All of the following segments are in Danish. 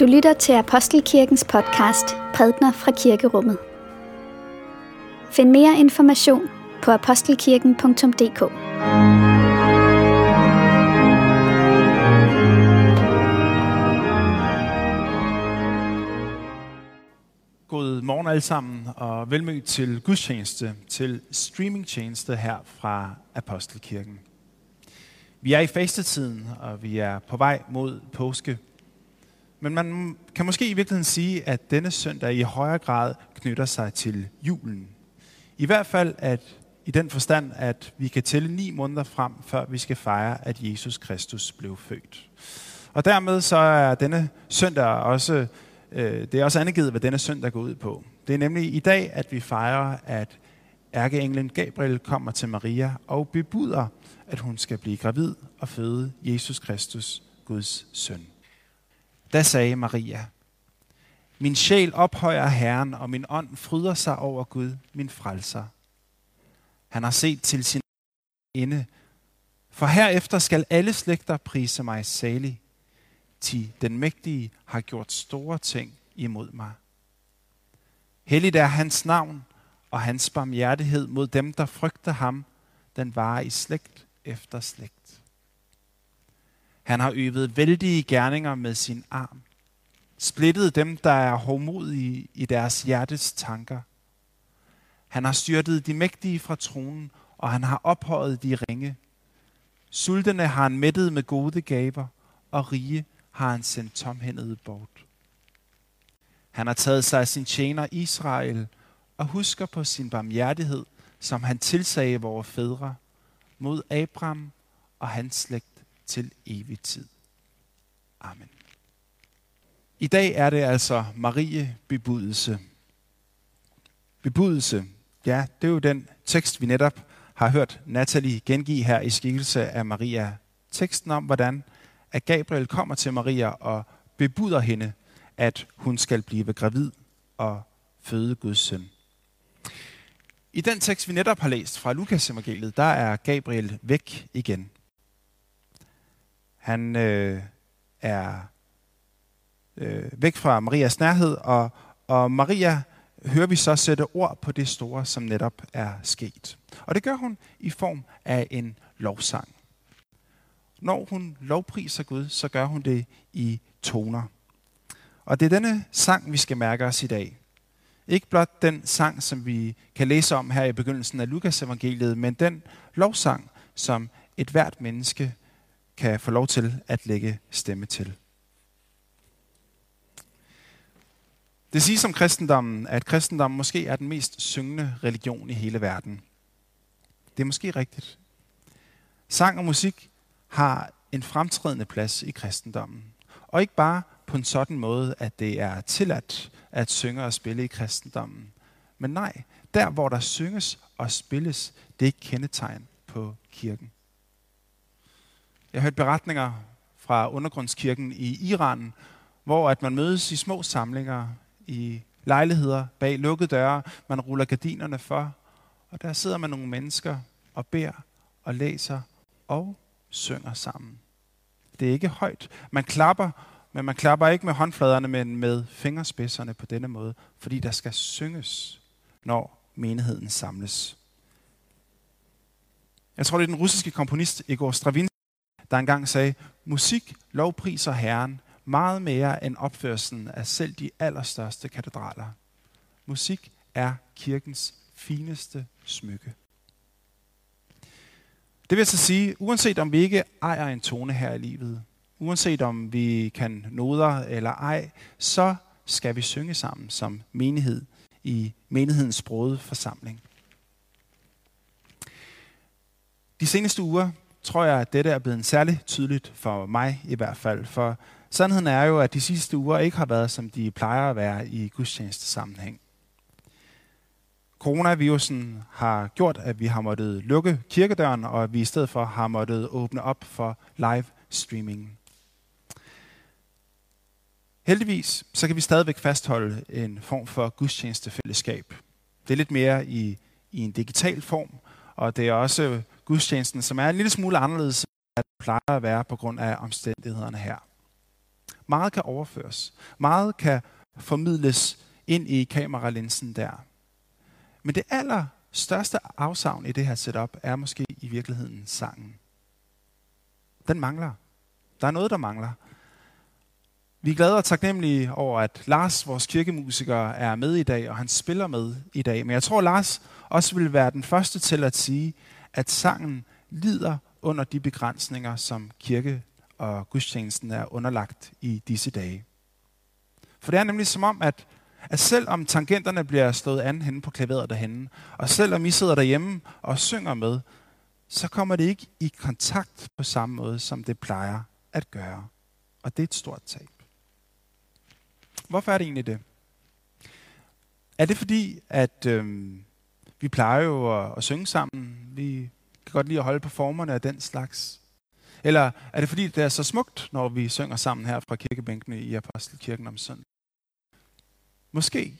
Du lytter til Apostelkirkens podcast Prædner fra Kirkerummet. Find mere information på apostelkirken.dk. God morgen alle sammen, og velmødt til gudstjeneste, til streamingtjeneste her fra Apostelkirken. Vi er i fastetiden, og vi er på vej mod påske. Men man kan måske i virkeligheden sige, at denne søndag i højere grad knytter sig til julen. I hvert fald at i den forstand, at vi kan tælle ni måneder frem, før vi skal fejre, at Jesus Kristus blev født. Og dermed så er denne søndag også, øh, det er også angivet, hvad denne søndag går ud på. Det er nemlig i dag, at vi fejrer, at ærkeenglen Gabriel kommer til Maria og bebuder, at hun skal blive gravid og føde Jesus Kristus, Guds søn. Da sagde Maria, Min sjæl ophøjer Herren, og min ånd fryder sig over Gud, min frelser. Han har set til sin ende, for herefter skal alle slægter prise mig salig. Ti den mægtige har gjort store ting imod mig. Helligt er hans navn, og hans barmhjertighed mod dem, der frygter ham, den varer i slægt efter slægt. Han har øvet vældige gerninger med sin arm. Splittet dem, der er hårdmodige i deres hjertes tanker. Han har styrtet de mægtige fra tronen, og han har ophøjet de ringe. Sultene har han mættet med gode gaver, og rige har han sendt tomhændet bort. Han har taget sig af sin tjener Israel, og husker på sin barmhjertighed, som han tilsagde vores fædre, mod Abraham og hans slægt til evig tid. Amen. I dag er det altså Marie bebudelse. Bebudelse, ja, det er jo den tekst, vi netop har hørt Natalie gengive her i skikkelse af Maria. Teksten om, hvordan at Gabriel kommer til Maria og bebuder hende, at hun skal blive gravid og føde Guds søn. I den tekst, vi netop har læst fra Lukas evangeliet, der er Gabriel væk igen. Han øh, er øh, væk fra Marias nærhed, og, og Maria hører vi så sætte ord på det store, som netop er sket. Og det gør hun i form af en lovsang. Når hun lovpriser Gud, så gør hun det i toner. Og det er denne sang, vi skal mærke os i dag. Ikke blot den sang, som vi kan læse om her i begyndelsen af Lukas evangeliet, men den lovsang, som et hvert menneske kan få lov til at lægge stemme til. Det siges om kristendommen, at kristendommen måske er den mest syngende religion i hele verden. Det er måske rigtigt. Sang og musik har en fremtrædende plads i kristendommen. Og ikke bare på en sådan måde, at det er tilladt at synge og spille i kristendommen. Men nej, der hvor der synges og spilles, det er kendetegn på kirken. Jeg har hørt beretninger fra undergrundskirken i Iran, hvor at man mødes i små samlinger, i lejligheder bag lukkede døre. Man ruller gardinerne for, og der sidder man nogle mennesker og beder og læser og synger sammen. Det er ikke højt. Man klapper, men man klapper ikke med håndfladerne, men med fingerspidserne på denne måde, fordi der skal synges, når menigheden samles. Jeg tror, det er den russiske komponist Igor Stravinsky, der engang sagde, musik lovpriser Herren meget mere end opførelsen af selv de allerstørste katedraler. Musik er kirkens fineste smykke. Det vil så sige, uanset om vi ikke ejer en tone her i livet, uanset om vi kan noder eller ej, så skal vi synge sammen som menighed i menighedens brode forsamling. De seneste uger tror jeg, at dette er blevet særligt tydeligt for mig i hvert fald. For sandheden er jo, at de sidste uger ikke har været, som de plejer at være i gudstjeneste sammenhæng. Coronavirusen har gjort, at vi har måttet lukke kirkedøren, og at vi i stedet for har måttet åbne op for live streaming. Heldigvis så kan vi stadigvæk fastholde en form for gudstjenestefællesskab. Det er lidt mere i, i en digital form, og det er også gudstjenesten, som er en lille smule anderledes, end det plejer at være på grund af omstændighederne her. Meget kan overføres. Meget kan formidles ind i kameralinsen der. Men det allerstørste afsavn i det her setup er måske i virkeligheden sangen. Den mangler. Der er noget, der mangler. Vi er glade og taknemmelige over, at Lars, vores kirkemusiker, er med i dag, og han spiller med i dag. Men jeg tror, Lars også vil være den første til at sige, at sangen lider under de begrænsninger, som kirke og gudstjenesten er underlagt i disse dage. For det er nemlig som om, at, at selvom tangenterne bliver slået an henne på klaveret derhenne, og selvom I sidder derhjemme og synger med, så kommer det ikke i kontakt på samme måde, som det plejer at gøre. Og det er et stort tab. Hvorfor er det egentlig det? Er det fordi, at øhm, vi plejer jo at, at synge sammen? Vi kan godt lide at holde på formerne af den slags. Eller er det fordi, det er så smukt, når vi synger sammen her fra kirkebænkene i Apostelkirken om søndag? Måske.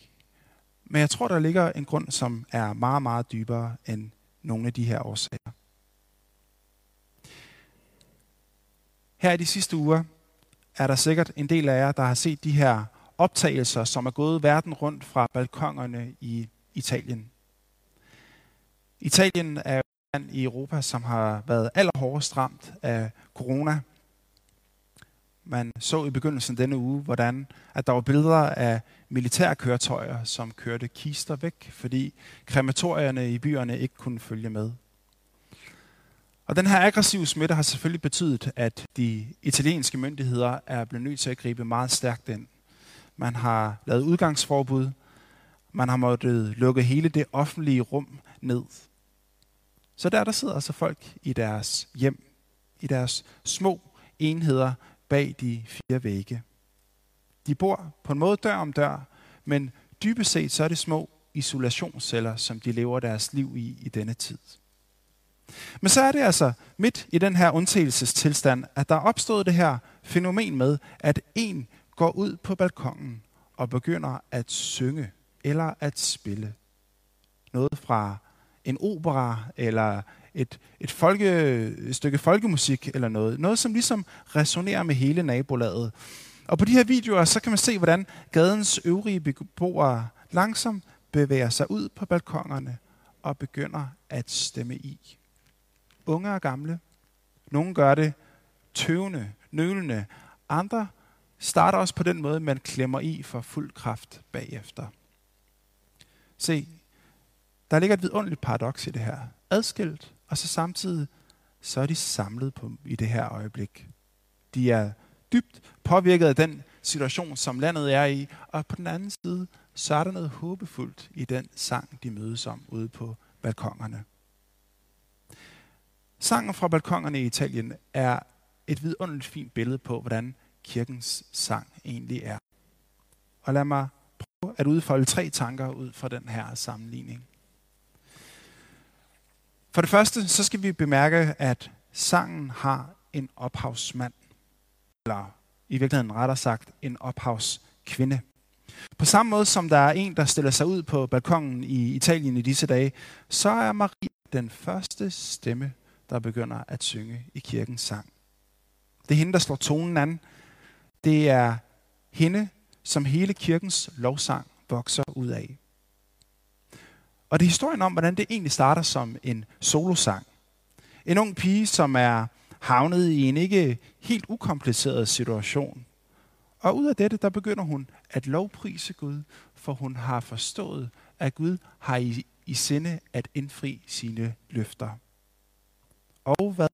Men jeg tror, der ligger en grund, som er meget, meget dybere end nogle af de her årsager. Her i de sidste uger er der sikkert en del af jer, der har set de her optagelser, som er gået verden rundt fra balkongerne i Italien. Italien er et land i Europa, som har været allerhårdest ramt af corona. Man så i begyndelsen denne uge, hvordan at der var billeder af militærkøretøjer, som kørte kister væk, fordi krematorierne i byerne ikke kunne følge med. Og den her aggressive smitte har selvfølgelig betydet, at de italienske myndigheder er blevet nødt til at gribe meget stærkt ind. Man har lavet udgangsforbud. Man har måttet lukke hele det offentlige rum ned. Så der, der sidder altså folk i deres hjem, i deres små enheder bag de fire vægge. De bor på en måde dør om dør, men dybest set så er det små isolationsceller, som de lever deres liv i i denne tid. Men så er det altså midt i den her undtagelsestilstand, at der er opstået det her fænomen med, at en går ud på balkongen og begynder at synge eller at spille. Noget fra en opera eller et, et, folke, et stykke folkemusik eller noget. Noget, som ligesom resonerer med hele nabolaget. Og på de her videoer, så kan man se, hvordan gadens øvrige beboere langsomt bevæger sig ud på balkongerne og begynder at stemme i. Unge og gamle. Nogle gør det tøvende, nølende. Andre starter også på den måde, man klemmer i for fuld kraft bagefter. Se, der ligger et vidunderligt paradoks i det her. Adskilt, og så samtidig, så er de samlet på, i det her øjeblik. De er dybt påvirket af den situation, som landet er i, og på den anden side, så er der noget håbefuldt i den sang, de mødes om ude på balkongerne. Sangen fra balkongerne i Italien er et vidunderligt fint billede på, hvordan kirkens sang egentlig er. Og lad mig prøve at udfolde tre tanker ud fra den her sammenligning. For det første, så skal vi bemærke, at sangen har en ophavsmand. Eller i virkeligheden rettere sagt, en ophavskvinde. På samme måde som der er en, der stiller sig ud på balkongen i Italien i disse dage, så er Maria den første stemme, der begynder at synge i kirkens sang. Det er hende, der slår tonen an. Det er hende, som hele kirkens lovsang vokser ud af. Og det er historien om, hvordan det egentlig starter som en solosang. En ung pige, som er havnet i en ikke helt ukompliceret situation. Og ud af dette, der begynder hun at lovprise Gud, for hun har forstået, at Gud har i, i sinde at indfri sine løfter. Og hvad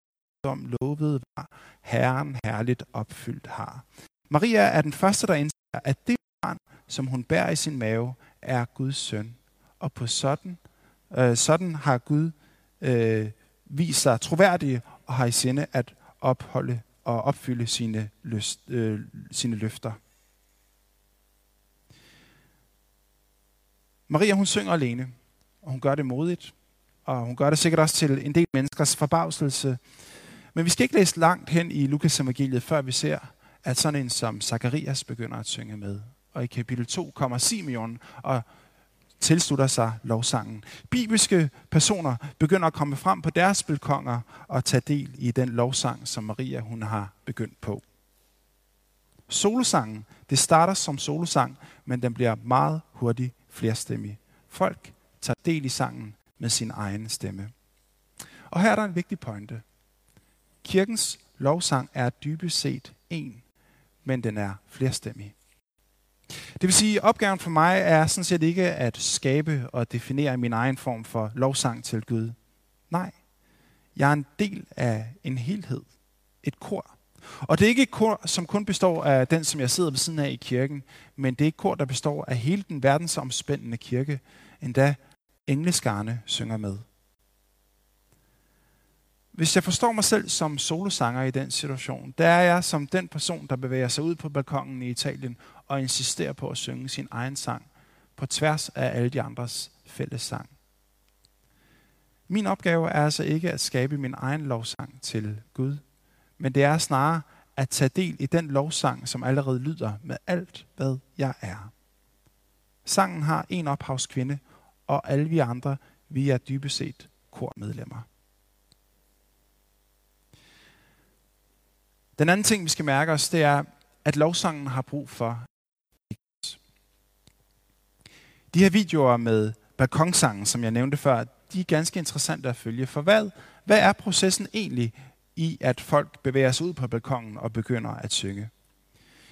som lovet var, Herren herligt opfyldt har. Maria er den første, der indser, at det barn, som hun bærer i sin mave, er Guds søn. Og på sådan, øh, sådan har Gud øh, vist sig troværdig og har i sinde at opholde og opfylde sine, lyst, øh, sine løfter. Maria, hun synger alene, og hun gør det modigt, og hun gør det sikkert også til en del menneskers forbavselse. Men vi skal ikke læse langt hen i Lukas evangeliet, før vi ser, at sådan en som Zakarias begynder at synge med. Og i kapitel 2 kommer Simeon og tilslutter sig lovsangen. Bibelske personer begynder at komme frem på deres balkonger og tage del i den lovsang, som Maria hun har begyndt på. Solosangen, det starter som solosang, men den bliver meget hurtigt flerstemmig. Folk tager del i sangen med sin egen stemme. Og her er der en vigtig pointe. Kirkens lovsang er dybest set en, men den er flerstemmig. Det vil sige, at opgaven for mig er sådan set ikke at skabe og definere min egen form for lovsang til Gud. Nej, jeg er en del af en helhed, et kor. Og det er ikke et kor, som kun består af den, som jeg sidder ved siden af i kirken, men det er et kor, der består af hele den verdensomspændende kirke, endda engleskarne synger med. Hvis jeg forstår mig selv som solosanger i den situation, der er jeg som den person, der bevæger sig ud på balkongen i Italien og insisterer på at synge sin egen sang på tværs af alle de andres fælles sang. Min opgave er altså ikke at skabe min egen lovsang til Gud, men det er snarere at tage del i den lovsang, som allerede lyder med alt, hvad jeg er. Sangen har en ophavskvinde, og alle vi andre, vi er dybest set kormedlemmer. Den anden ting, vi skal mærke os, det er, at lovsangen har brug for de her videoer med balkonsangen, som jeg nævnte før, de er ganske interessante at følge. For hvad, hvad er processen egentlig i, at folk bevæger sig ud på balkongen og begynder at synge?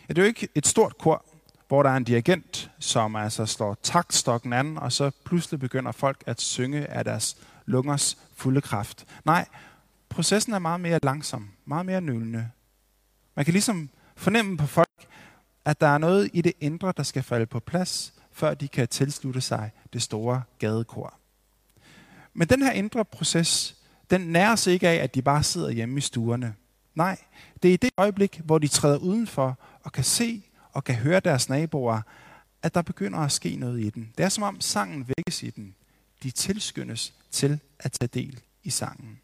Ja, det er jo ikke et stort kor, hvor der er en dirigent, som altså slår taktstokken an, og så pludselig begynder folk at synge af deres lungers fulde kraft. Nej, processen er meget mere langsom, meget mere nølende. Man kan ligesom fornemme på folk, at der er noget i det indre, der skal falde på plads, før de kan tilslutte sig det store gadekor. Men den her indre proces, den nærer sig ikke af, at de bare sidder hjemme i stuerne. Nej, det er i det øjeblik, hvor de træder udenfor og kan se og kan høre deres naboer, at der begynder at ske noget i den. Det er som om sangen vækkes i den. De tilskyndes til at tage del i sangen.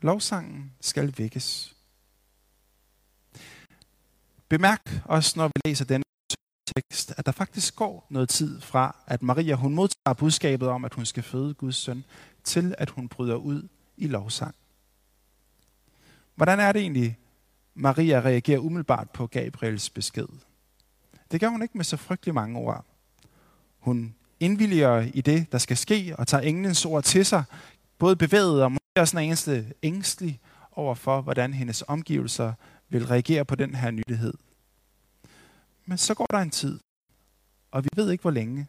Lovsangen skal vækkes. Bemærk også, når vi læser den tekst, at der faktisk går noget tid fra, at Maria hun modtager budskabet om, at hun skal føde Guds søn, til at hun bryder ud i lovsang. Hvordan er det egentlig, Maria reagerer umiddelbart på Gabriels besked? Det gør hun ikke med så frygtelig mange ord. Hun indvilliger i det, der skal ske, og tager englens ord til sig, både bevæget og måske også en eneste ængstelig over for, hvordan hendes omgivelser vil reagere på den her nyhed. Men så går der en tid, og vi ved ikke hvor længe.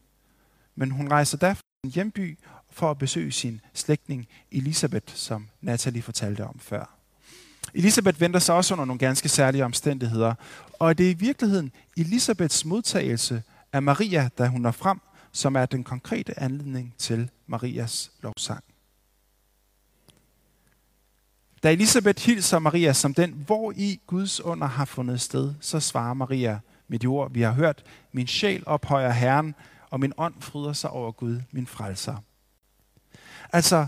Men hun rejser da fra sin hjemby for at besøge sin slægtning Elisabeth, som Natalie fortalte om før. Elisabeth venter sig også under nogle ganske særlige omstændigheder, og det er i virkeligheden Elisabeths modtagelse af Maria, da hun når frem, som er den konkrete anledning til Marias lovsang. Da Elisabeth hilser Maria som den, hvor i Guds under har fundet sted, så svarer Maria med de ord, vi har hørt, min sjæl ophøjer Herren, og min ånd fryder sig over Gud, min frelser. Altså,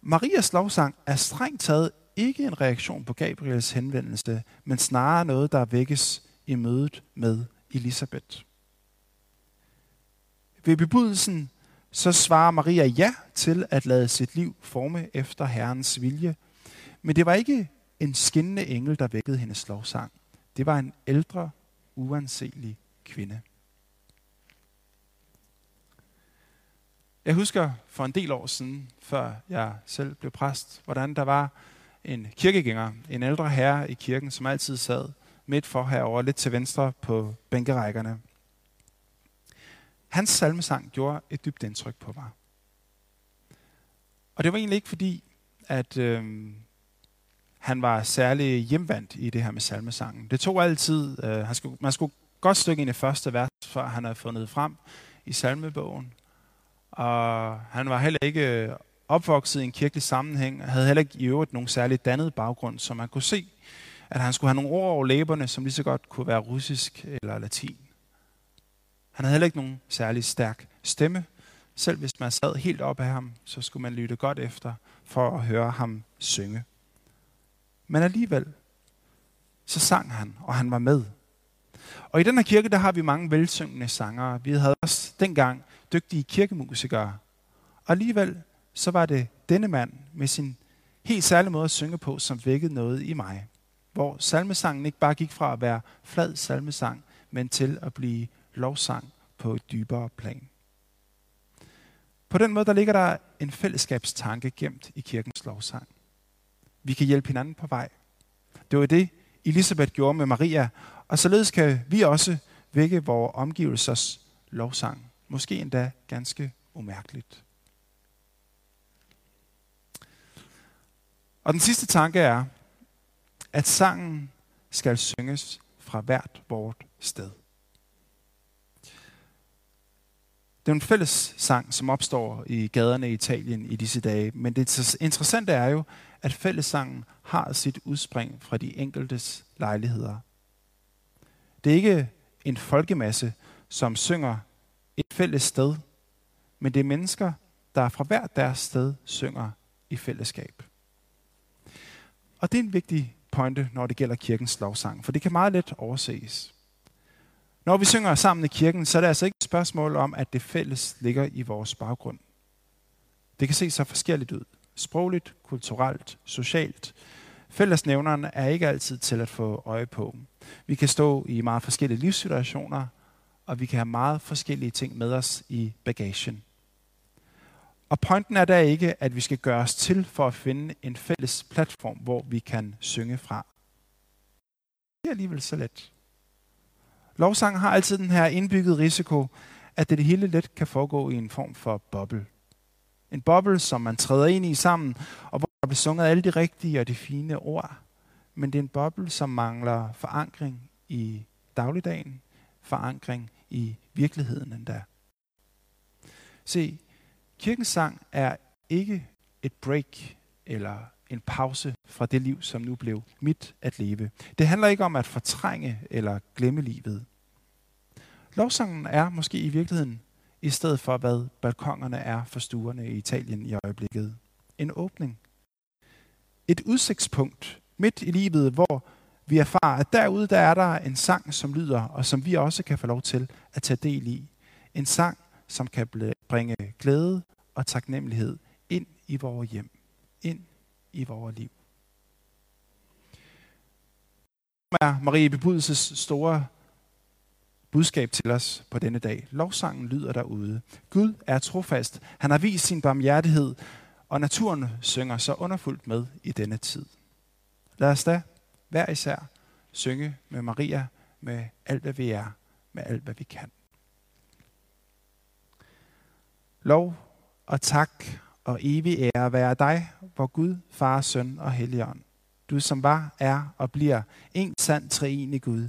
Marias lovsang er strengt taget ikke en reaktion på Gabriels henvendelse, men snarere noget, der vækkes i mødet med Elisabeth. Ved bebudelsen så svarer Maria ja til at lade sit liv forme efter Herrens vilje, men det var ikke en skinnende engel, der vækkede hendes lovsang. Det var en ældre, uanselig kvinde. Jeg husker for en del år siden, før jeg selv blev præst, hvordan der var en kirkegænger, en ældre herre i kirken, som altid sad midt for herover lidt til venstre på bænkerækkerne. Hans salmesang gjorde et dybt indtryk på mig. Og det var egentlig ikke fordi, at øh, han var særlig hjemvandt i det her med salmesangen. Det tog altid, øh, han skulle, man skulle godt stykke ind i første vers, før han havde fundet frem i salmebogen. Og han var heller ikke øh, opvokset i en kirkelig sammenhæng, havde heller ikke i øvrigt nogen særlig dannet baggrund, så man kunne se, at han skulle have nogle ord over læberne, som lige så godt kunne være russisk eller latin. Han havde heller ikke nogen særlig stærk stemme. Selv hvis man sad helt op af ham, så skulle man lytte godt efter for at høre ham synge. Men alligevel, så sang han, og han var med. Og i den her kirke, der har vi mange velsyngende sangere. Vi havde også dengang dygtige kirkemusikere. Og alligevel, så var det denne mand med sin helt særlige måde at synge på, som vækkede noget i mig. hvor salmesangen ikke bare gik fra at være flad salmesang, men til at blive lovsang på et dybere plan. På den måde der ligger der en fællesskabstanke gemt i kirkens lovsang. Vi kan hjælpe hinanden på vej. Det var det, Elisabeth gjorde med Maria, og således kan vi også vække vores omgivelsers lovsang. Måske endda ganske umærkeligt. Og den sidste tanke er, at sangen skal synges fra hvert vort sted. Det er en fælles sang, som opstår i gaderne i Italien i disse dage. Men det interessante er jo, at fællessangen har sit udspring fra de enkeltes lejligheder. Det er ikke en folkemasse, som synger et fælles sted, men det er mennesker, der fra hver deres sted synger i fællesskab. Og det er en vigtig pointe, når det gælder kirkens lovsang, for det kan meget let overses. Når vi synger sammen i kirken, så er det altså ikke et spørgsmål om, at det fælles ligger i vores baggrund. Det kan se så forskelligt ud. Sprogligt, kulturelt, socialt. Fællesnævneren er ikke altid til at få øje på. Vi kan stå i meget forskellige livssituationer, og vi kan have meget forskellige ting med os i bagagen. Og pointen er der ikke, at vi skal gøre os til for at finde en fælles platform, hvor vi kan synge fra. Det er alligevel så let. Lovsang har altid den her indbygget risiko, at det hele let kan foregå i en form for boble. En boble, som man træder ind i sammen, og hvor der bliver sunget alle de rigtige og de fine ord. Men det er en boble, som mangler forankring i dagligdagen, forankring i virkeligheden endda. Se, kirkens sang er ikke et break eller en pause fra det liv, som nu blev mit at leve. Det handler ikke om at fortrænge eller glemme livet. Lovsangen er måske i virkeligheden i stedet for, hvad balkongerne er for stuerne i Italien i øjeblikket. En åbning. Et udsigtspunkt midt i livet, hvor vi erfarer, at derude der er der en sang, som lyder, og som vi også kan få lov til at tage del i. En sang, som kan bringe glæde og taknemmelighed ind i vores hjem, ind i vores liv. er Marie Bebudelses store budskab til os på denne dag. Lovsangen lyder derude. Gud er trofast. Han har vist sin barmhjertighed, og naturen synger så underfuldt med i denne tid. Lad os da hver især synge med Maria, med alt hvad vi er, med alt hvad vi kan. Lov og tak og evig ære være dig, hvor Gud, Far, Søn og Helligånd. Du som var, er og bliver en sand treenig Gud,